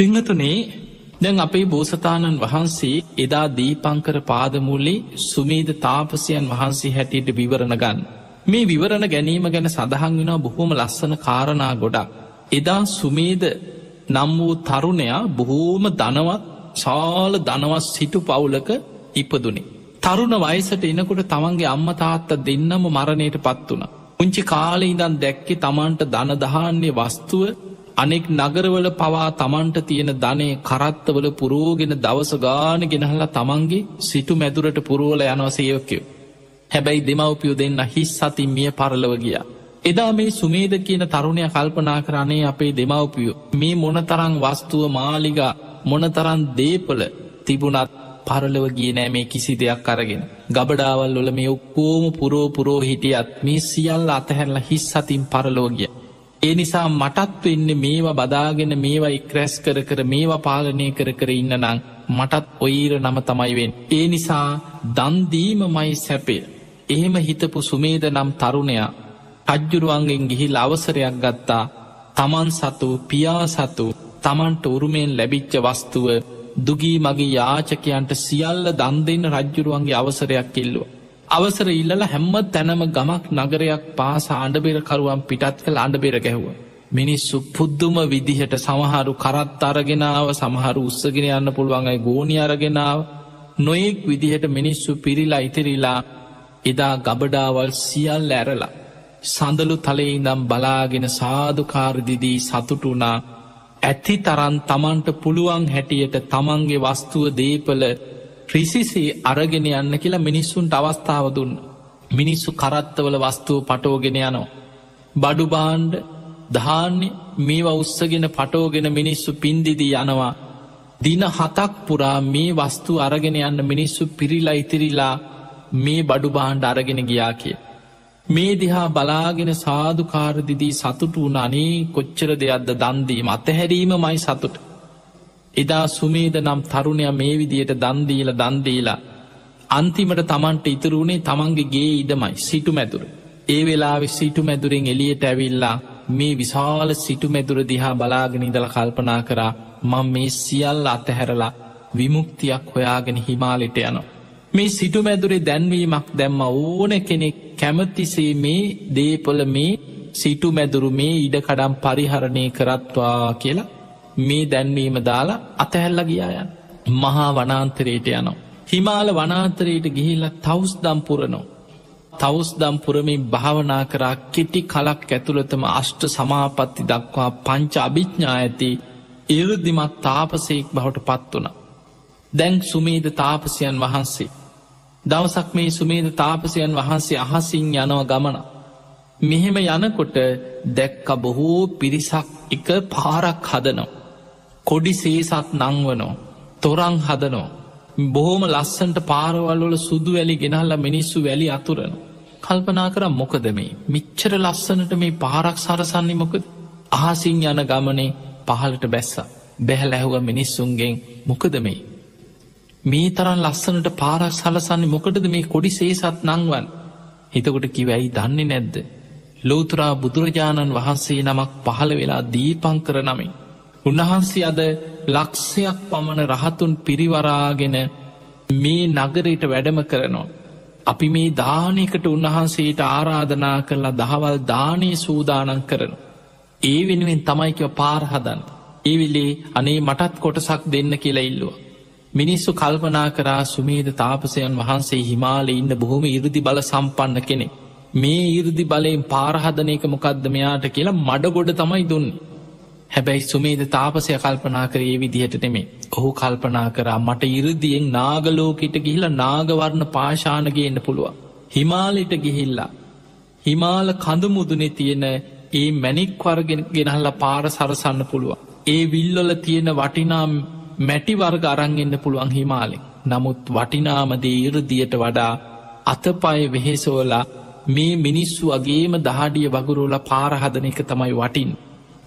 පිංහතුනේ දැන් අපේ බෝසතාණන් වහන්සේ එදා දීපංකර පාදමුල්ලි සුමේද තාපසයන් වහන්සේ හැටියට විවරණ ගන්න. මේ විවරණ ගැනීම ගැන සඳහන් වෙන බොහොම ලස්සන කාරණා ගොඩක්. එදා සුමේද නම් වූ තරුණයා බොහෝම දනවත් සාල දනවත් සිටු පවුලක ඉපදුනේ. තරුණ වයසට එනකොට තමන්ගේ අම්ම තාත්ත දෙන්නම මරණයට පත් වුණ. පුංචි කාලෙ ඉදන් දැක්කෙ තමන්ට දනදහන්නේ වස්තුව අනෙක් නගරවල පවා තමන්ට තියෙන ධනය කරත්තවල පුරෝගෙන දවස ගාන ගෙනහලා තමන්ගේ සිටු මැදුරට පුරුවල යනව සයෝකයෝ. හැබැයි දෙමවපියෝ දෙන්න හිස් සතින් මිය පරලව ගියා. එදා මේ සුමේද කියන තරුණය කල්පනා කරන්නේ අපේ දෙමවපියෝ මේ මොනතරං වස්තුව මාලිගා මොනතරන් දේපල තිබුණත් පරලව ගිය නෑ මේ කිසි දෙයක් අරගෙන. ගබඩාවල් වල මේ ඔක්කෝම පුරෝ පුරෝ හිටියත් මේ සියල්ල අතහැරලා හිස් සතින් පරලෝගිය. ඒ නිසා මටත් වෙන්න මේවා බදාගෙන මේවා ඉක්රැස් කර කර මේවා පාලනය කර කර ඉන්න නං මටත් ඔයිර නම තමයිවෙන්. ඒ නිසා දන්දීමමයි සැපය. එහෙම හිතපු සුමේද නම් තරුණයා රජ්ජුරුවන්ගෙන් ගිහිල් අවසරයක් ගත්තා තමන් සතු පියා සතු තමන්ට උරුමයෙන් ලැබිච්ච වස්තුව දුගී මගේ යාචකයන්ට සියල්ල දන් දෙන්න රජ්ජුරුවන්ගේ අවසරයක් කිල්ලුව. අවසර ඉල්ලල හැම්ම තැනම ගමක් නගරයක් පාස අඩබෙරකරුවන් පිටත් කළ අඩබෙර ගැහුව. මිනිස්සු පුද්දුම විදිහට සමහරු කරත් අරගෙනාව සමහරු උත්සගෙන යන්න පුළුවන්ගයි ගෝනි අරගෙනාව නොයෙක් විදිහට මිනිස්සු පිරිලා ඉතිරිලා එදා ගබඩාවල් සියල් ඇරලා. සඳලු තලේ ඉදම් බලාගෙන සාධකාරදිදී සතුටුනා ඇති තරන් තමන්ට පුළුවන් හැටියට තමන්ගේ වස්තුව දීපල ක්‍රිසිසේ අරගෙන යන්න කියලා මිනිස්සුන්ට අවස්ථාව දුන්න. මිනිස්සු කරත්තවල වස්තුව පටෝගෙන යනවා. බඩුබාන්්ඩ ධාන්‍ය මේවා උත්සගෙන පටෝගෙන මිනිස්සු පින්දිදී යනවා. දින හතක් පුරා මේ වස්තු අරගෙන යන්න මිනිස්සු පිරිලා ඉතිරිලා මේ බඩුබාන්්ඩ අරගෙන ගියා කිය. මේ දිහා බලාගෙන සාධකාරදිදී සතුටු වන අනේ කොච්චර දෙයක්ද දන්දීම අතහැරීම මයි සතුට. එදා සුමේද නම් තරුණය මේ විදියට දන්දීල දන්දීලා අන්තිමට තමන්ට ඉතුරුණේ තමන්ගේ ගේ ඉඩමයි සිටු මැතුර. ඒ වෙලා සිටු මැදුරෙන් එලියට ඇවිල්ලා මේ විශාල සිටු මැදුර දිහා බලාගෙන ඉදල කල්පනා කරා මං මේ සියල්ල අතහැරලා විමුක්තියක් හොයාගෙන හිමාලිට යනවා. මේ සිටු මැදුරේ දැන්වීමක් දැම්ම ඕන කෙනෙක් කැමතිසේ මේ දේපොල මේ සිටු මැදුරු මේ ඉඩකඩම් පරිහරණය කරත්වා කියලා මේ දැන්වීම දාලා අතැහැල්ල ගියායන් මහා වනාන්තරයට යනවා. හිමාල වනාන්තරයට ගිහිල්ල තවස් දම්පුරනෝ. තවස් දම්පුරමින් භාවනා කරා කෙටි කලක් ඇතුළතම අෂ්ට සමාපත්ති දක්වා පංච අභිඥා ඇති ඉරදිමත් තාපසයෙක් බවට පත් වන. දැන් සුමේද තාපසයන් වහන්සේ. දවසක් මේ සුමේද තාපසයන් වහන්සේ අහසින් යනව ගමන. මෙහෙම යනකොට දැක්ක බොහෝ පිරිසක් එක පාරක් හදනවා. කොඩි සේසත් නංවනෝ තොරං හදනෝ බොහෝම ලස්සන්ට පාරවල්වල සුදු වැලි ගෙනහල්ල මිනිස්සු වැලි අතුරන. කල්පනා කර මොකද මේ? මිච්චර ලස්සනට මේ පාරක් සරසන්නේ මොකද? අහසින් යන ගමනේ පහලට බැස්ස. බැහැල ඇහුව මිනිස්සුන්ගෙන් මොකද මේ? මේ තරන් ලස්සනට පාරක් සලසන්නේ මොකටද මේ කොඩි සේසත් නංවන් හිතකොට කිවැයි දන්නේ නැද්ද? ලෝතුරා බුදුරජාණන් වහන්සේ නමක් පහළ වෙලා දීපං කර නමින් උන්වහන්සේ අද ලක්ෂයක් පමණ රහතුන් පිරිවරාගෙන මේ නගරයට වැඩම කරනවා. අපි මේ දානයකට උන්වහන්සේට ආරාධනා කරලා දහවල් දානය සූදානන් කරන. ඒ වෙනුවෙන් තමයිකව පාරහදන්. ඒවිලේ අනේ මටත් කොටසක් දෙන්න කියලා ඉල්ලුව. මිනිස්සු කල්පනා කරා සුමේද තාපසයන් වහන්සේ හිමාලෙ ඉන්න බොහොම ඉරදි බල සම්පන්න කෙනෙ. මේ ඉරදි බලයෙන් පාරහදනයක මොකක්ද මෙයාට කියලා මඩ ගොඩ තමයි දුන්නේ. හැබැයි සුමේද තාපසය කල්පනා කරේ විදිහට නෙමේ ඔහු කල්පනා කරා මට ඉරදියෙන් නාගලෝකට ගිහිල නාගවර්ණ පාශානගේන්න පුළුවන්. හිමාලිට ගිහිල්ලා. හිමාල කඳුමුදුනෙ තියෙන ඒ මැනික්වර්ගෙන ගෙනහල්ල පාර සරසන්න පුළුවන්. ඒ විල්ලොල තියෙන වටිනම් මැටිවර්ග අරංගෙන්න්න පුළුවන් හිමාලෙක්. නමුත් වටිනාමදේ ඉරදියට වඩා අතපය වෙහෙසෝලා මේ මිනිස්සු අගේම දහඩිය වගුරුල පාරහදන එක තමයි වටින්.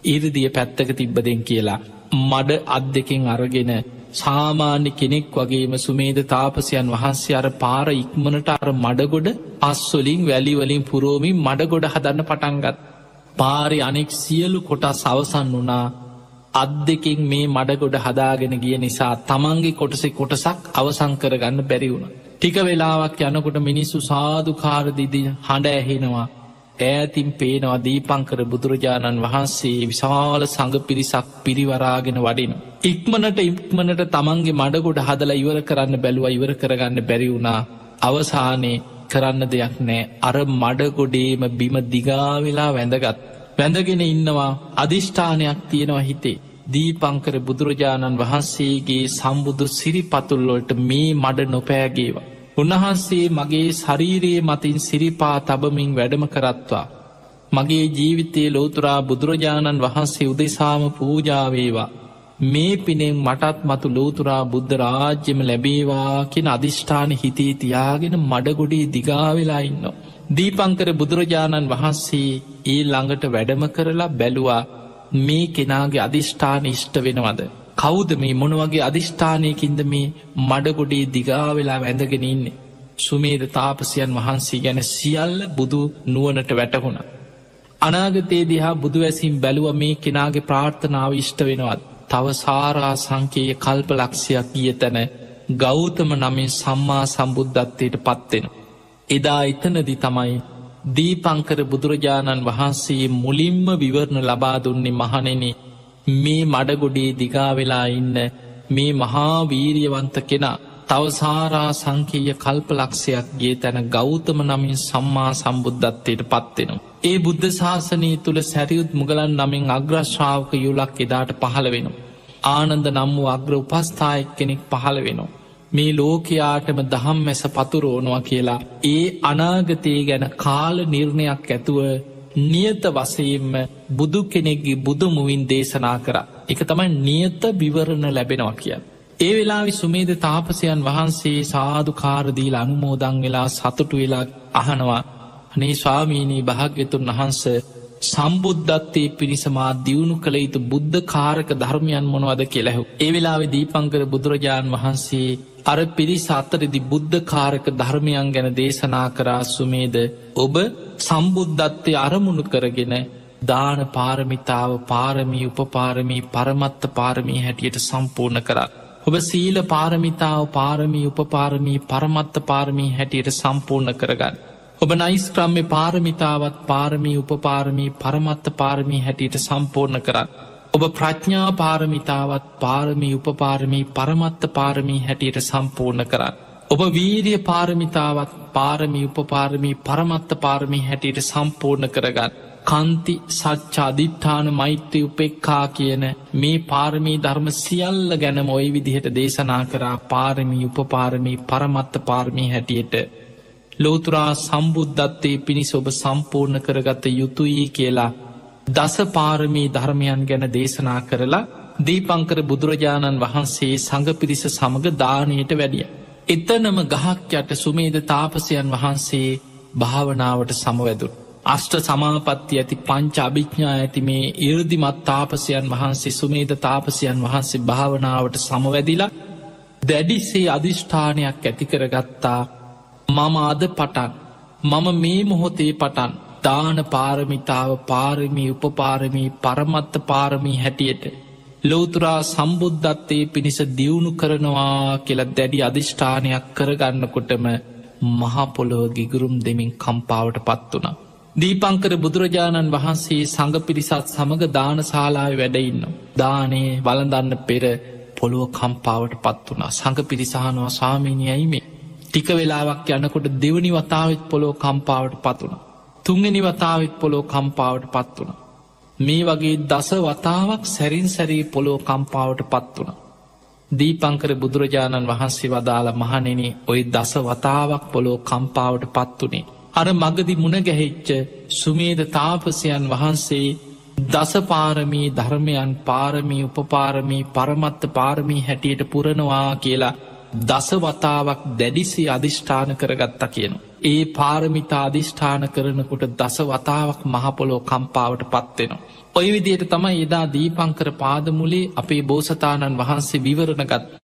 ඉරදිය පැත්තක තිබ්බදෙන් කියලා මඩ අත් දෙකින් අරගෙන සාමාන්‍ය කෙනෙක් වගේම සුමේද තාපසයන් වහන්සේ අර පාර ඉක්මනට අර මඩගොඩ පස්වලින් වැලිවලින් පුරෝමින් මඩගොඩ හදන්න පටන්ගත් පාරි අනෙක් සියලු කොටා සවසන් වනා අත් දෙකින් මේ මඩගොඩ හදාගෙන ගිය නිසා තමන්ගේ කොටසෙ කොටසක් අවසංකර ගන්න බැරි වුණ. ටික වෙලාවක් යනකොට මිනිස්සු සාධකාරදිදි හඬ ඇහෙනවා. ඈතින් පේනවා දීපංකර බුදුරජාණන් වහන්සේ විශාල සඟ පිරිසක් පිරිවරාගෙන වඩින. ඉක්මනට ඉක්මනට තමන්ගේ මඩගොඩ හදලා ඉවර කරන්න බැලුව ඉවර කරගන්න බැරි වුණා අවසානයේ කරන්න දෙයක් නෑ අර මඩගොඩේම බිම දිගාවෙලා වැඳගත්. වැඳගෙන ඉන්නවා අධිෂ්ඨානයක් තියෙනවා හිතේ. දීපංකර බුදුරජාණන් වහන්සේගේ සම්බුදු සිරිපතුල්ලොට මේ මඩ නොපෑගේවා. උන්වහන්සේ මගේ ශරීරයේ මතින් සිරිපා තබමින් වැඩම කරත්වා. මගේ ජීවිතයේ ලෝතුරා බුදුරජාණන් වහන්සේ උදෙසාම පූජාවේවා. මේ පිනෙන් මටත් මතු ලෝතුරා බුද්ධ රාජ්‍යම ලැබේවා කියෙන අධිෂ්ඨාන හිතේ තියාගෙන මඩගොඩේ දිගාවෙලා ඉන්න. දීපංකර බුදුරජාණන් වහන්සේ ඒ ළඟට වැඩම කරලා බැලුවා මේ කෙනාගේ අධිෂ්ඨාන ඉෂ්ට වෙනවද. කෞද මේ මොනවගේ අධිෂ්ඨානයකින්ද මේ මඩගොඩේ දිගාවෙලා වැඳගෙන ඉන්නේ. සුමේද තාපසියන් වහන්සේ ගැන සියල්ල බුදු නුවනට වැටහුණ. අනාගතයේ දිහා බුදුවැසිම් බැලුව මේ කෙනාගේ ප්‍රාර්ථනාව ඉෂ්ට වෙනවත්. තව සාරා සංකයේ කල්ප ලක්ෂයක් ගිය තැන ගෞතම නමින් සම්මා සම්බුද්ධත්වයට පත්වෙන. එදා එතනදි තමයි දීපංකර බුදුරජාණන් වහන්සේ මුලින්ම විවරණ ලබා දුන්නේ මහනෙන මේ මඩගොඩේ දිගාවෙලා ඉන්න මේ මහා වීරියවන්ත කෙනා තවසාරා සංකීය කල්ප ලක්ෂයක් ගේ තැන ගෞතම නමින් සම්මා සම්බුද්ධත්වයට පත්වෙනවා. ඒ බුද්ධ ශාසනය තුළ සැරියුත් මුගලන් නමින් අග්‍රශ්ාවක යුලක් එදාට පහළ වෙනවා. ආනන්ද නම් වූ අග්‍ර උපස්ථායක් කෙනෙක් පහළ වෙනවා. මේ ලෝකයාටම දහම් මැස පතුරෝනවා කියලා ඒ අනාගතයේ ගැන කාල නිර්ණයක් ඇතුව නියත වසයෙන්ම බුදු කෙනෙක්ගේ බුදුමුවින් දේශනා කර එක තමයි නියත විවරණ ලැබෙනවා කිය. ඒ වෙලා සුමේද තාපසයන් වහන්සේ සාධු කාරදීල අනුමෝදං වෙලා සතුටු වෙලා අහනවා අනේ ස්වාමීනී භාග්‍යතුන් වහන්ස සම්බුද්ධත්තේ පිණිසමා දියුණු කළ යුතු බුද්ධ කාරක ධර්මයන් මොනවද කෙලැහු. ඒ වෙලාවෙ දීපංකර බුදුරජාණන් වහන්සේ අර පිරිස අතරදි බුද්ධ කාරක ධර්මයන් ගැන දේශනා කරා සුමේද ඔබ සම්බුද්ධත්වය අරමුණු කරගෙන දාන පාරමිතාව පාරමී උපපාරමී පරමත්ත පාරමී හැටියට සම්පූර්ණ කරා. ඔබ සීල පාරමිතාව පාරමී උපපාරමී පරමත්ත පාරමී හැටියට සම්පූර්ණ කරගන්න. ඔබ නයිස්ක්‍රම්ම පාරමිතාවත් පාරමී උපපාරමී පරමත්ත පාරමී හැටියට සම්පූර්ණ කරන්න. ඔබ ප්‍රඥා පාරමිතාවත් පාරමී උපපාරමී පරමත්ත පාරමී හැටියට සම්පූර්ණ කරන්න. ඔබ වීරිය පාරමිතාවත් පාරමී උපපාරමී පරමත්ත පාරමී හැටියට සම්පූර්ණ කරගන්න. කන්ති සච්චාධිට්ඨාන මෛත්‍ය උපෙක්කා කියන මේ පාරමී ධර්ම සියල්ල ගැන මොයි විදිහට දේශනා කරා පාරමී උපපාරමී පරමත්ත පාරමී හැටියට. ලෝතුරා සම්බුද්ධත්තේ පිණිස ඔබ සම්පූර්ණ කරගත යුතුයි කියලා දසපාරමී ධර්මයන් ගැන දේශනා කරලා දීපංකර බුදුරජාණන් වහන්සේ සඟ පිරිස සමඟ දානයට වැඩිය. එතනම ගහක් යට සුමේද තාපසයන් වහන්සේ භාවනාවට සමවැදුර. අෂ්ට සමාපත්ති ඇති පංච අභිඥා ඇති මේ ඉරදිමත් තාපසයන් වහන්සේ සුමේද තාපසයන් වහන්සේ භාවනාවට සමවැදිලා දැඩිසේ අධිෂ්ඨානයක් ඇතිකරගත්තා මම අද පටන්. මම මේ මොහොතේ පටන්. දාන පාරමිතාව පාරමී උපපාරමී පරමත්ත පාරමී හැටියට ලෝතුරා සම්බුද්ධත්තයේ පිණිස දියුණු කරනවා කියලත් දැඩි අධිෂ්ඨානයක් කරගන්නකොටම මහපොළොව ගිගුරුම් දෙමින් කම්පාවට පත් වුණ. දීපංකර බුදුරජාණන් වහන්සේ සඟ පිරිසත් සමඟ දානශාලාව වැඩඉන්න. දානේ වලඳන්න පෙර පොළුව කම්පාවට පත් වුණ සඟ පිරිසානවා සාමීනයයිමේ. ටික වෙලාවක් යනකොට දෙවනි වතාවත් පොලෝ කම්පාවට පත්වුණ. තුන්ගනි වතාවත් පොලෝ කම්පාවට පත් වුණ. මේ වගේ දස වතාවක් සැරින් සැරී පොලෝ කම්පාවට පත් වුණ. දීපංකර බුදුරජාණන් වහන්සේ වදාළ මහනෙන ඔය දස වතාවක් පොලෝ කම්පාවට පත්වනේ. අර මගදි මුණගැහෙච්ච සුමේද තාපසයන් වහන්සේ දසපාරමී ධර්මයන් පාරමී උපපාරමී පරමත්ත පාරමී හැටියට පුරනවා කියලා දසවතාවක් දැඩිසි අධිෂ්ඨාන කරගත්තා කියන. ඒ පාරමිතා අධිෂ්ඨාන කරනකොට දස වතාවක් මහපොලෝ කම්පාවට පත්වෙනවා. ඔය විදියට තමයි එදා දීපංකර පාදමුලේ අපේ බෝසතාණන් වහන්සේ විවරණගත්